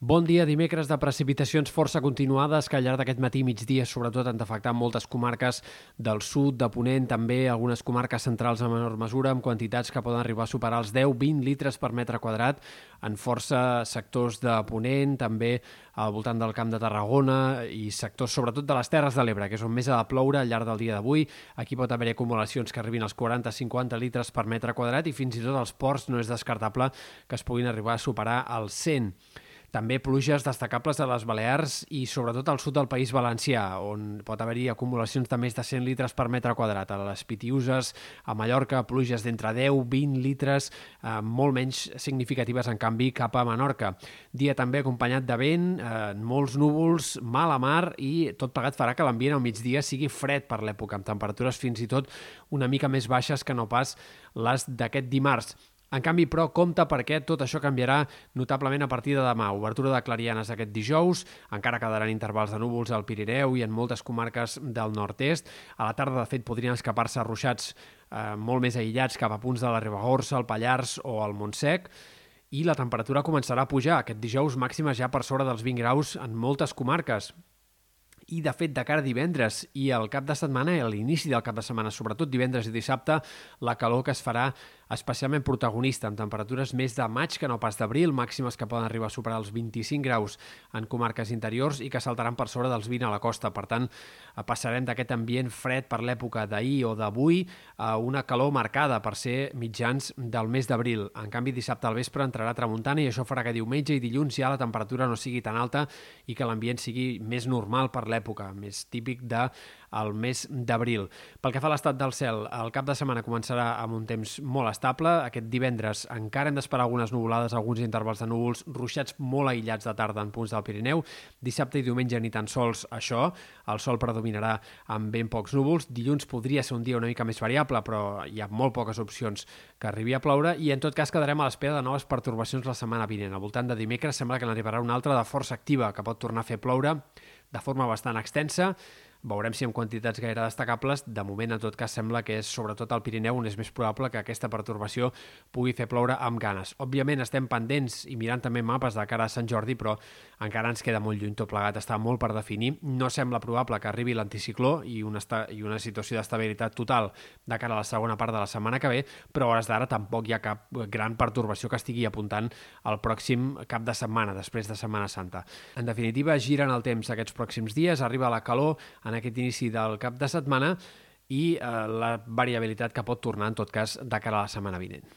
Bon dia, dimecres de precipitacions força continuades que al llarg d'aquest matí i migdia sobretot han d'afectar moltes comarques del sud, de Ponent, també algunes comarques centrals en menor mesura, amb quantitats que poden arribar a superar els 10-20 litres per metre quadrat en força sectors de Ponent, també al voltant del Camp de Tarragona i sectors sobretot de les Terres de l'Ebre, que és on més ha de ploure al llarg del dia d'avui. Aquí pot haver acumulacions que arribin als 40-50 litres per metre quadrat i fins i tot als ports no és descartable que es puguin arribar a superar els 100. També pluges destacables a les Balears i sobretot al sud del País Valencià, on pot haver-hi acumulacions de més de 100 litres per metre quadrat. A les Pitiuses, a Mallorca, pluges d'entre 10-20 litres, eh, molt menys significatives, en canvi, cap a Menorca. Dia també acompanyat de vent, eh, molts núvols, mala mar i tot plegat farà que l'ambient al migdia sigui fred per l'època, amb temperatures fins i tot una mica més baixes que no pas les d'aquest dimarts. En canvi, però, compta perquè tot això canviarà notablement a partir de demà. Obertura de clarianes aquest dijous, encara quedaran intervals de núvols al Pirineu i en moltes comarques del nord-est. A la tarda, de fet, podrien escapar-se ruixats eh, molt més aïllats cap a punts de la Ribagorça, el Pallars o el Montsec i la temperatura començarà a pujar. Aquest dijous màxima ja per sobre dels 20 graus en moltes comarques i de fet de cara a divendres i al cap de setmana i a l'inici del cap de setmana, sobretot divendres i dissabte, la calor que es farà especialment protagonista, amb temperatures més de maig que no pas d'abril, màximes que poden arribar a superar els 25 graus en comarques interiors i que saltaran per sobre dels 20 a la costa. Per tant, passarem d'aquest ambient fred per l'època d'ahir o d'avui a una calor marcada per ser mitjans del mes d'abril. En canvi, dissabte al vespre entrarà tramuntana i això farà que diumenge i dilluns ja la temperatura no sigui tan alta i que l'ambient sigui més normal per l'època, més típic de al mes d'abril. Pel que fa a l'estat del cel, el cap de setmana començarà amb un temps molt estable. Aquest divendres encara hem d'esperar algunes nuvolades, alguns intervals de núvols, ruixats molt aïllats de tarda en punts del Pirineu. Dissabte i diumenge ni tan sols això. El sol predominarà amb ben pocs núvols. Dilluns podria ser un dia una mica més variable, però hi ha molt poques opcions que arribi a ploure i en tot cas quedarem a l'espera de noves pertorbacions la setmana vinent. Al voltant de dimecres sembla que n'arribarà una altra de força activa que pot tornar a fer ploure de forma bastant extensa Veurem si en quantitats gaire destacables. De moment, en tot cas, sembla que és sobretot al Pirineu on és més probable que aquesta pertorbació pugui fer ploure amb ganes. Òbviament, estem pendents i mirant també mapes de cara a Sant Jordi, però encara ens queda molt lluny tot plegat. Està molt per definir. No sembla probable que arribi l'anticicló i, una, i una situació d'estabilitat total de cara a la segona part de la setmana que ve, però a hores d'ara tampoc hi ha cap gran pertorbació que estigui apuntant al pròxim cap de setmana, després de Setmana Santa. En definitiva, giren el temps aquests pròxims dies, arriba la calor, en aquest inici del cap de setmana i eh, la variabilitat que pot tornar, en tot cas, de cara a la setmana vinent.